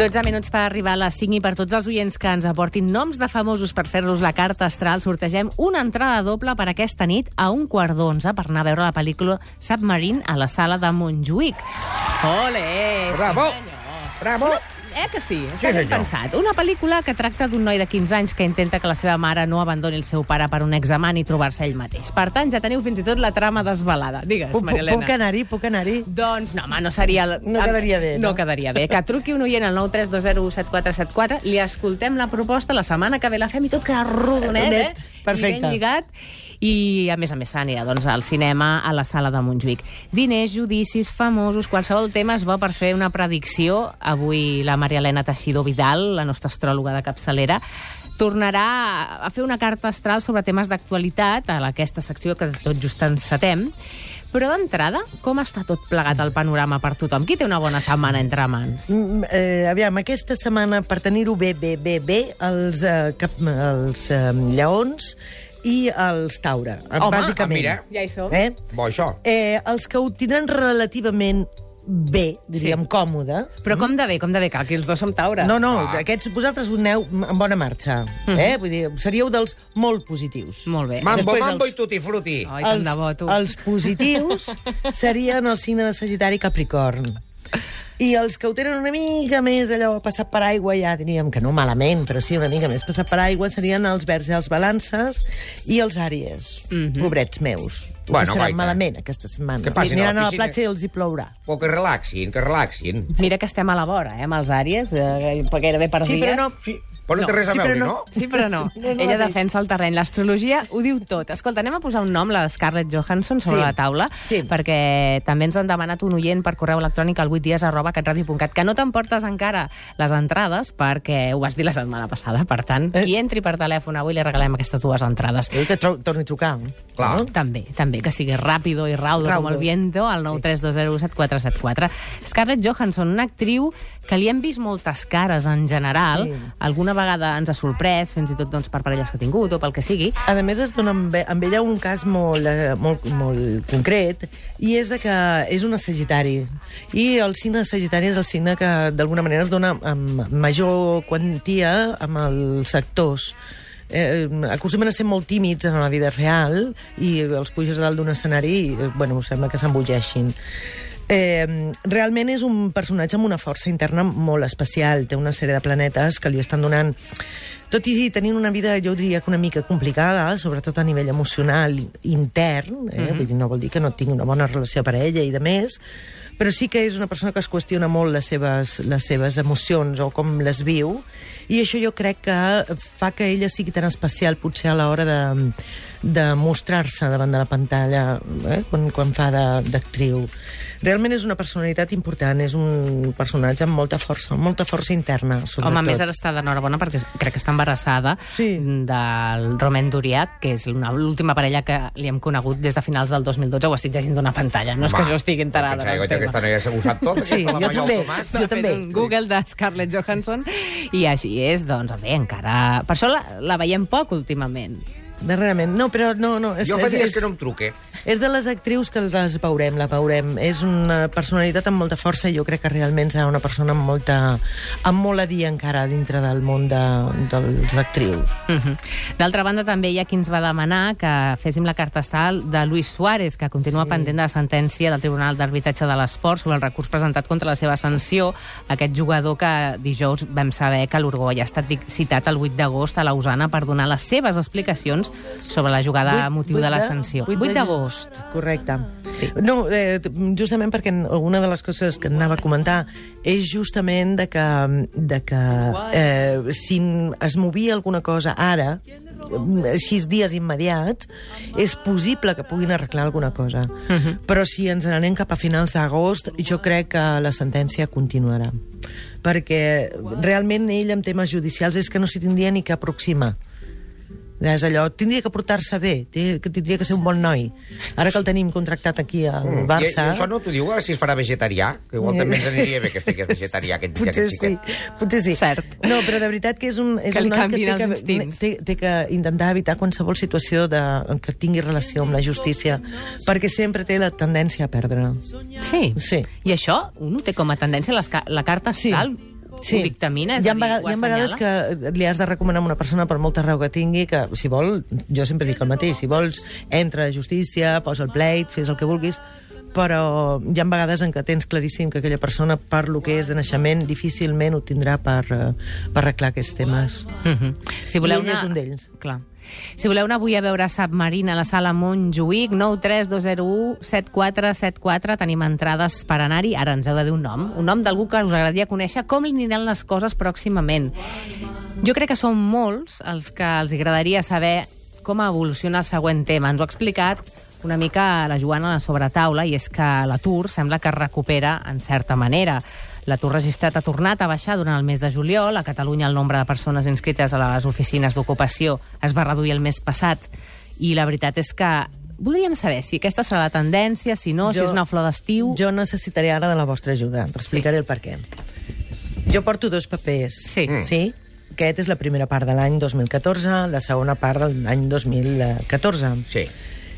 12 minuts per arribar a les 5 i per tots els oients que ens aportin noms de famosos per fer-los la carta astral, sortegem una entrada doble per aquesta nit a un quart d'onze per anar a veure la pel·lícula Submarine a la sala de Montjuïc. Ole! Bravo! Sí, senyor. Bravo! Eh que sí? Està Sí, ben pensat. Una pel·lícula que tracta d'un noi de 15 anys que intenta que la seva mare no abandoni el seu pare per un examen i trobar-se ell mateix. Per tant, ja teniu fins i tot la trama desvelada. Digues, Puc, Maria Elena. puc anar-hi, puc anar-hi? Doncs no, home, no seria... el- No quedaria bé, No, no? quedaria bé. Que truqui un oient al 932017474, li escoltem la proposta, la setmana que ve la fem i tot queda Rodonet, eh? Perfecte. I ben lligat. I, a més a més, s'anirà doncs, al cinema a la sala de Montjuïc. Diners, judicis, famosos, qualsevol tema es va per fer una predicció. Avui la Maria Elena Teixidor Vidal, la nostra astròloga de capçalera, tornarà a fer una carta astral sobre temes d'actualitat a aquesta secció que tot just encetem. Però d'entrada, com està tot plegat el panorama per tothom? Qui té una bona setmana entre mans? Mm, eh, aviam, aquesta setmana, per tenir-ho bé, bé, bé, bé, els, eh, cap, els eh, lleons i els taure, Home, bàsicament. ah, mira. Ja hi som. Eh? Bo, això. Eh, els que ho tindran relativament bé, diríem, Sí. còmode, Però com de bé, com de bé, que aquí els dos som taure. No, no, Ah. aquests vosaltres ho aneu en bona marxa. Eh? Vull dir, seríeu dels molt positius. Molt bé. Mambo, Després mambo els- i tutti frutti. Ai, tant els, de bo, tu. els positius serien el signe de Sagitari i Capricorn. I els que ho tenen una mica més allò passat per aigua, ja diríem que no malament, però sí una mica més passat per aigua, serien els verds i els balances i els àries. Mhm. Pobrets meus. Bueno, guaita. malament aquesta setmana. Que passin a la Aniran a la piscina. platja i els hi plourà. O que relaxin, que relaxin. Mira que estem a la vora, eh, amb els àries, eh, gairebé per Sí, dies. però no... Però no, té res a sí, veure, no? no. Sí, però no. No, no Ella defensa el terreny. L'astrologia ho diu tot. Escolta, anem a posar un nom, la Scarlett Johansson, sobre Sí. la taula, Sí. perquè també ens han demanat un oient per correu electrònic al 8 dies arroba catradio.cat, que no t'emportes encara les entrades, perquè ho vas dir la setmana passada. Per tant, Eh. qui entri per telèfon avui li regalem aquestes dues entrades. Vull que torni a trucar. Clar. No? També, també, que sigui ràpido i raudo, com Raudo. el viento, al 932017474. Scarlett Johansson, una actriu que li hem vist moltes cares en general, Sí. alguna vegada ens ha sorprès, fins i tot doncs, per parelles que ha tingut o pel que sigui. A més, es dona amb, amb ella un cas molt, eh, molt, molt concret, i és de que és una sagitari. I el signe de sagitari és el signe que, d'alguna manera, es dona amb major quantia amb els actors. Eh, acostumen a ser molt tímids en la vida real i els puges a dalt d'un escenari i, eh, bueno, sembla que s'embogeixin. Eh, realment és un personatge amb una força interna molt especial. Té una sèrie de planetes que li estan donant... Tot i tenint una vida, jo diria que una mica complicada, sobretot a nivell emocional intern, eh? mm -hmm. vull dir, no vol dir que no tingui una bona relació per a ella i de més, però sí que és una persona que es qüestiona molt les seves, les seves emocions o com les viu, i això jo crec que fa que ella sigui tan especial potser a l'hora de, de mostrar-se davant de la pantalla eh? quan, quan fa de- d'actriu. Realment és una personalitat important, és un personatge amb molta força, amb molta força interna, sobretot. Home, a més ara està d'enhorabona perquè crec que està embarassada Sí. del Romain Duriac, que és una- l'última parella que li hem conegut des de finals del 2012. Ho estic llegint d'una pantalla, no és que jo estigui enterada. Pensava del que tema. aquesta noia ho sap tot. Sí, jo també. Tomàs. Jo també. un Google de Scarlett Johansson i així és, doncs, bé, encara... Per això la, la veiem poc últimament. Darrerament. No, però no, no. És, Jo fa és, dies és, que no em truque. És de les actrius que les veurem, la veurem. És una personalitat amb molta força i jo crec que realment serà una persona amb, molta, amb molt a dir encara dintre del món de, dels actrius. Uh -huh. D'altra banda, també hi ha qui ens va demanar que féssim la carta astral de Luis Suárez, que continua sí. pendent de la sentència del Tribunal d'Arbitratge de l'Esport sobre el recurs presentat contra la seva sanció. Aquest jugador que dijous vam saber que l'Urgoi ha estat citat el 8 d'agost a Lausana per donar les seves explicacions sobre la jugada a motiu vuit de la de- sanció. vuit 8 de- d'agost. Correcte. Sí. No, eh, justament perquè una de les coses que anava a comentar és justament de que, de que eh, si es movia alguna cosa ara, sis dies immediats, és possible que puguin arreglar alguna cosa. Uh -huh. Però si ens n'anem cap a finals d'agost, jo crec que la sentència continuarà. Perquè realment ell en temes judicials és que no s'hi tindria ni que aproximar. És allò, tindria que portar-se bé, tindria que ser un bon noi. Ara que el tenim contractat aquí al Mm. I, Barça... I això no t'ho diu si es farà vegetarià? Que igual també ens aniria bé que es fes vegetarià aquest, Potser aquest sí, xiquet. potser sí. Cert. No, però de veritat que és un, és Que un noi que té que, té, té que intentar evitar qualsevol situació de, que tingui relació amb la justícia, perquè sempre té la tendència a perdre. Sí. Sí. I això, un té com a tendència, les la carta Sí. Astral ho dictamina? És hi ha, a dir, hi ha vegades que li has de recomanar a una persona per molta raó que tingui que, si vol, jo sempre dic el mateix, si vols, entra a justícia, posa el pleit, fes el que vulguis, però hi ha vegades en què tens claríssim que aquella persona, per lo que és de naixement, difícilment ho tindrà per, eh, per arreglar aquests temes. Mhm. Si voleu I ell una... és un d'ells. Clar. Si voleu anar avui a veure Submarina a la sala Montjuïc, 93201 7474, tenim entrades per anar-hi. Ara ens heu de dir un nom, un nom d'algú que us agradaria conèixer, com li aniran les coses pròximament. Jo crec que són molts els que els agradaria saber com evoluciona el següent tema. Ens ho ha explicat una mica la Joana a la sobretaula, i és que l'atur sembla que es recupera en certa manera. L'atur registrat ha tornat a baixar durant el mes de juliol. A Catalunya el nombre de persones inscrites a les oficines d'ocupació es va reduir el mes passat i la veritat és que voldríem saber si aquesta serà la tendència, si no, si és una flor d'estiu... Jo necessitaré ara de la vostra ajuda. T'explicaré el per què. Jo porto dos papers. Sí. Mm. Sí? Aquest és la primera part de l'any 2014, la segona part de l'any 2014. Sí.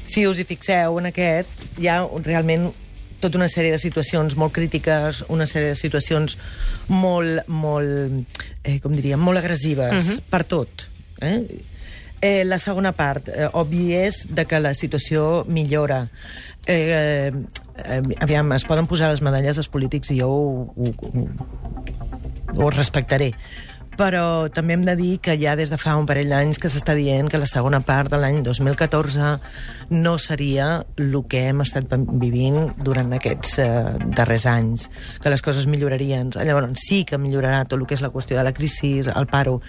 Si us hi fixeu, en aquest hi ha realment tota una sèrie de situacions molt crítiques, una sèrie de situacions molt, molt, eh, com diríem, molt agressives per tot. Eh? Eh, la segona part, eh, obvi és de que la situació millora. Eh, eh, aviam, es poden posar les medalles als polítics i jo ho, ho, ho, ho respectaré però també hem de dir que ja des de fa un parell d'anys que s'està dient que la segona part de l'any 2014 no seria el que hem estat vivint durant aquests eh, darrers anys, que les coses millorarien. Llavors sí que millorarà tot el que és la qüestió de la crisi, el paro,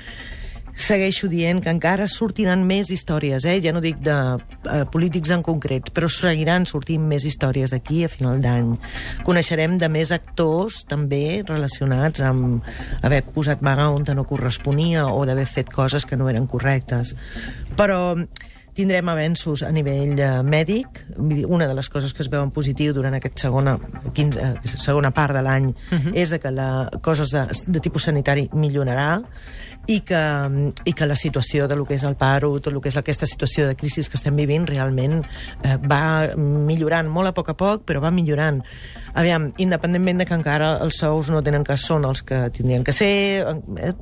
segueixo dient que encara sortiran més històries, eh? ja no dic de eh, polítics en concret, però seguiran sortint més històries d'aquí a final d'any. Coneixerem de més actors també relacionats amb haver posat vaga on no corresponia o d'haver fet coses que no eren correctes. Però tindrem avenços a nivell eh, mèdic. Una de les coses que es veuen positiu durant aquesta segona, 15, eh, segona part de l'any uh -huh. és de que la, coses de, de tipus sanitari millorarà i que, i que la situació de lo que és el paro, tot el que és aquesta situació de crisi que estem vivint, realment eh, va millorant molt a poc a poc, però va millorant. Aviam, independentment de que encara els sous no tenen que són els que tindrien que ser, eh,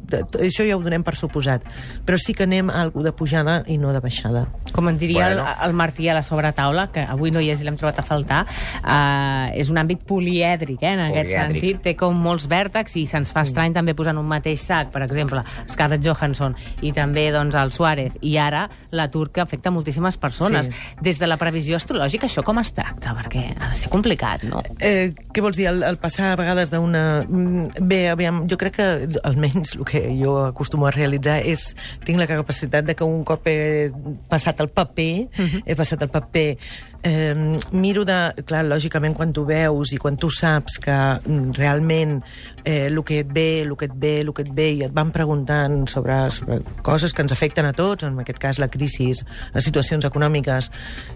això ja ho donem per suposat, però sí que anem a algú de pujada i no de baixada. Com en diria Bueno. el, el Martí a la sobretaula, que avui no hi és i l'hem trobat a faltar, eh, és un àmbit polièdric, eh, en aquest Polièdric. sentit. Té com molts vèrtexs i se'ns fa estrany també posar en un mateix sac, per exemple, Scarlett Johansson i també doncs, el Suárez, i ara l'atur que afecta moltíssimes persones. Sí. Des de la previsió astrològica, això com es tracta? Perquè ha de ser complicat, no? Eh, què vols dir? El, el passar a vegades d'una... Mm, Bé, aviam, jo crec que almenys el que jo acostumo a realitzar és... Tinc la capacitat de que un cop he passat el paper, uh -huh. he passat el paper eh, miro de... Clar, lògicament, quan tu veus i quan tu saps que mm, realment eh, el que et ve, el que et ve, el que et ve, i et van preguntant sobre, sobre coses que ens afecten a tots, en aquest cas la crisi, les situacions econòmiques,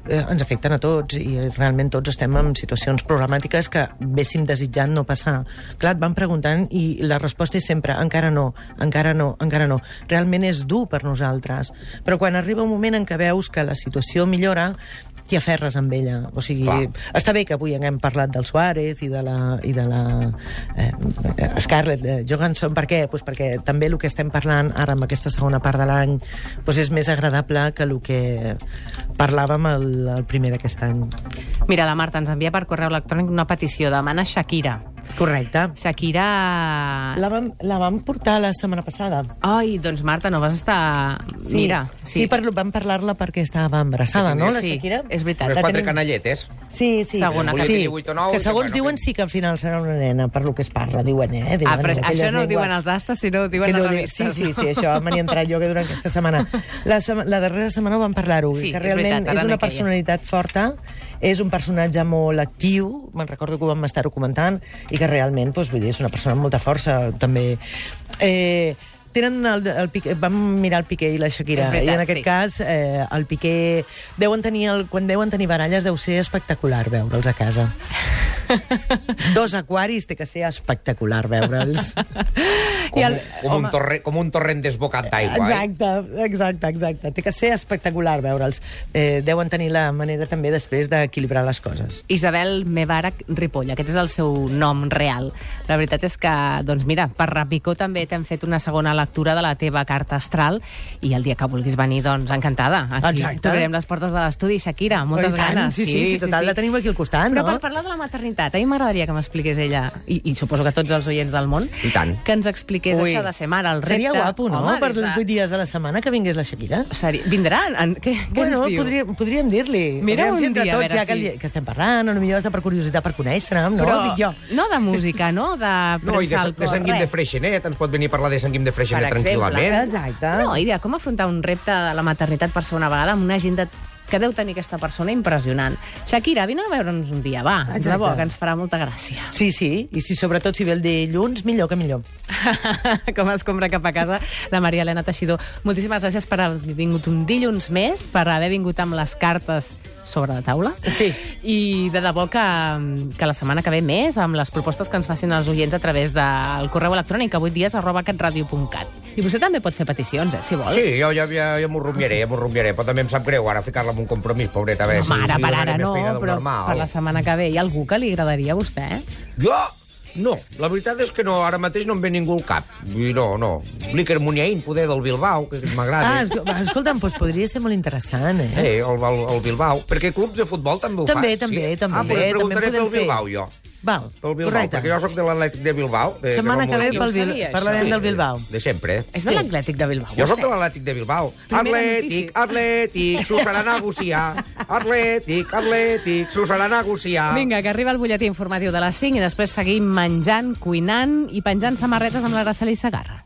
eh, ens afecten a tots i realment tots estem en situacions problemàtiques que véssim desitjant no passar. Clar, et van preguntant i la resposta és sempre encara no, encara no, encara no. Realment és dur per nosaltres. Però quan arriba un moment en què veus que la situació millora, t'hi aferres amb ella. O sigui, Clar. està bé que avui haguem parlat del Suárez i de la, i de la eh, Scarlett eh, Johansson. Per què? Pues perquè també el que estem parlant ara amb aquesta segona part de l'any pues és més agradable que el que parlàvem el, el primer d'aquest any. Mira, la Marta ens envia per correu electrònic una petició. Demana Shakira. Correcte. Shakira... La vam, la vam portar la setmana passada. Ai, doncs Marta, no vas estar... Mira, sí, sí per, vam parlar-la perquè estava embarassada, no, la Sí, Shakira? és veritat. Unes quatre tenim- canalletes. Sí, sí. Segona, Volia sí. tenir vuit o nou, que i segons bueno, diuen que- sí que al final serà una nena, per lo que es parla, diuen, eh? Diuen, Ah, però aquelles això no ho diuen els astres, sinó ho diuen Que no di- revistes. Sí, sí, sí, això m'ha entrat jo que durant aquesta setmana. La, sema, la darrera setmana vam parlar-ho, Sí, que és realment veritat, ara és no una personalitat forta, és un personatge molt actiu, me'n recordo que ho vam estar-ho comentant, i que realment, doncs, vull dir, és una persona amb molta força, també. Eh, tenen el, el Piqué, vam mirar el Piqué i la Shakira, veritat, i en aquest sí. cas eh, el Piqué deuen tenir el, quan deuen tenir baralles deu ser espectacular veure'ls a casa. Dos aquaris té que ser espectacular veure'ls. Com, I el- com, un torre, com un torrent desbocat d'aigua, eh? Exacte, exacte, exacte. Té que ser espectacular veure'ls. Eh, deuen tenir la manera també després d'equilibrar les coses. Isabel Mebarak Ripoll, aquest és el seu nom real. La veritat és que, doncs mira, per Rapicó també t'hem fet una segona lectura de la teva carta astral i el dia que vulguis venir, doncs, encantada. Aquí Exacte. t'obrirem les portes de l'estudi. Shakira, moltes Oh, i tant, ganes. sí, sí, sí, total, la tenim aquí al costat, Però no? per parlar de la maternitat, a mi m'agradaria que m'expliqués ella, i, i suposo que tots els oients del món, I tant. que ens expliqués Ui. això de ser mare, el repte... Seria guapo, no? Home, per des de- 8 dies a la setmana que vingués la Shakira. Seria... Vindran? En... Què, què Bueno, ens diu? podríem, podríem dir-li. Mira Aviam un si entre dia, a tots, veure ja que, li, que estem parlant, potser està per curiositat, per conèixer-me, no? Però Dic jo. no de música, no? De No, i de, de Sant Guim de. Freixenet, ens pot venir a parlar de Sant Guim de Freixenet Per exemple. tranquil·lament. Exacte. No, idea, com afrontar un repte de la maternitat per segona vegada amb una agenda que deu tenir aquesta persona impressionant. Shakira, vine a veure'ns un dia, va. Exacte. De debò, que ens farà molta gràcia. Sí, sí, i si sobretot si ve el dilluns, millor que millor. com es compra cap a casa la Maria Helena Teixidor. Moltíssimes gràcies per haver vingut un dilluns més, per haver vingut amb les cartes sobre la taula. Sí. I de debò que, que la setmana que ve més, amb les propostes que ens facin els oients a través del correu electrònic, 8 dies arroba catradio.cat. I vostè també pot fer peticions, eh, si vol. Sí, jo ja, ja, ja m'ho rumiaré, ja m'ho rumiaré, però també em sap greu ara ficar-la en un compromís, pobreta, a veure Home, si, ara si per ara no, però normal. per la setmana que ve hi ha algú que li agradaria a vostè, eh? Jo? No, la veritat és que no, ara mateix no em ve ningú al cap. I no, no. L'Iker Muniain, poder, del Bilbao, que Ah, m'agrada. esco- va, escolta'm, doncs podria ser molt interessant, eh? Eh, el, el, el Bilbao. Perquè clubs de futbol també ho També, fan. també, sí? també, Ah, doncs també preguntaré podem pel. Bilbao, jo. Val, Pel Bilbao, correcte. perquè jo sóc de l'Atlètic de Bilbao. De, Setmana de que ve pel Bil... parlarem del Bilbao. De sempre. És de Sí. l'Atlètic de Bilbao, Jo sóc de l'Atlètic de Bilbao. Primera Atlètic, notícia. Atlètic, s'ho serà negociar. Atlètic, Atlètic, s'ho serà negociar. Vinga, que arriba el butlletí informatiu de les 5 i després seguim menjant, cuinant i penjant samarretes amb la Graceli Sagarra.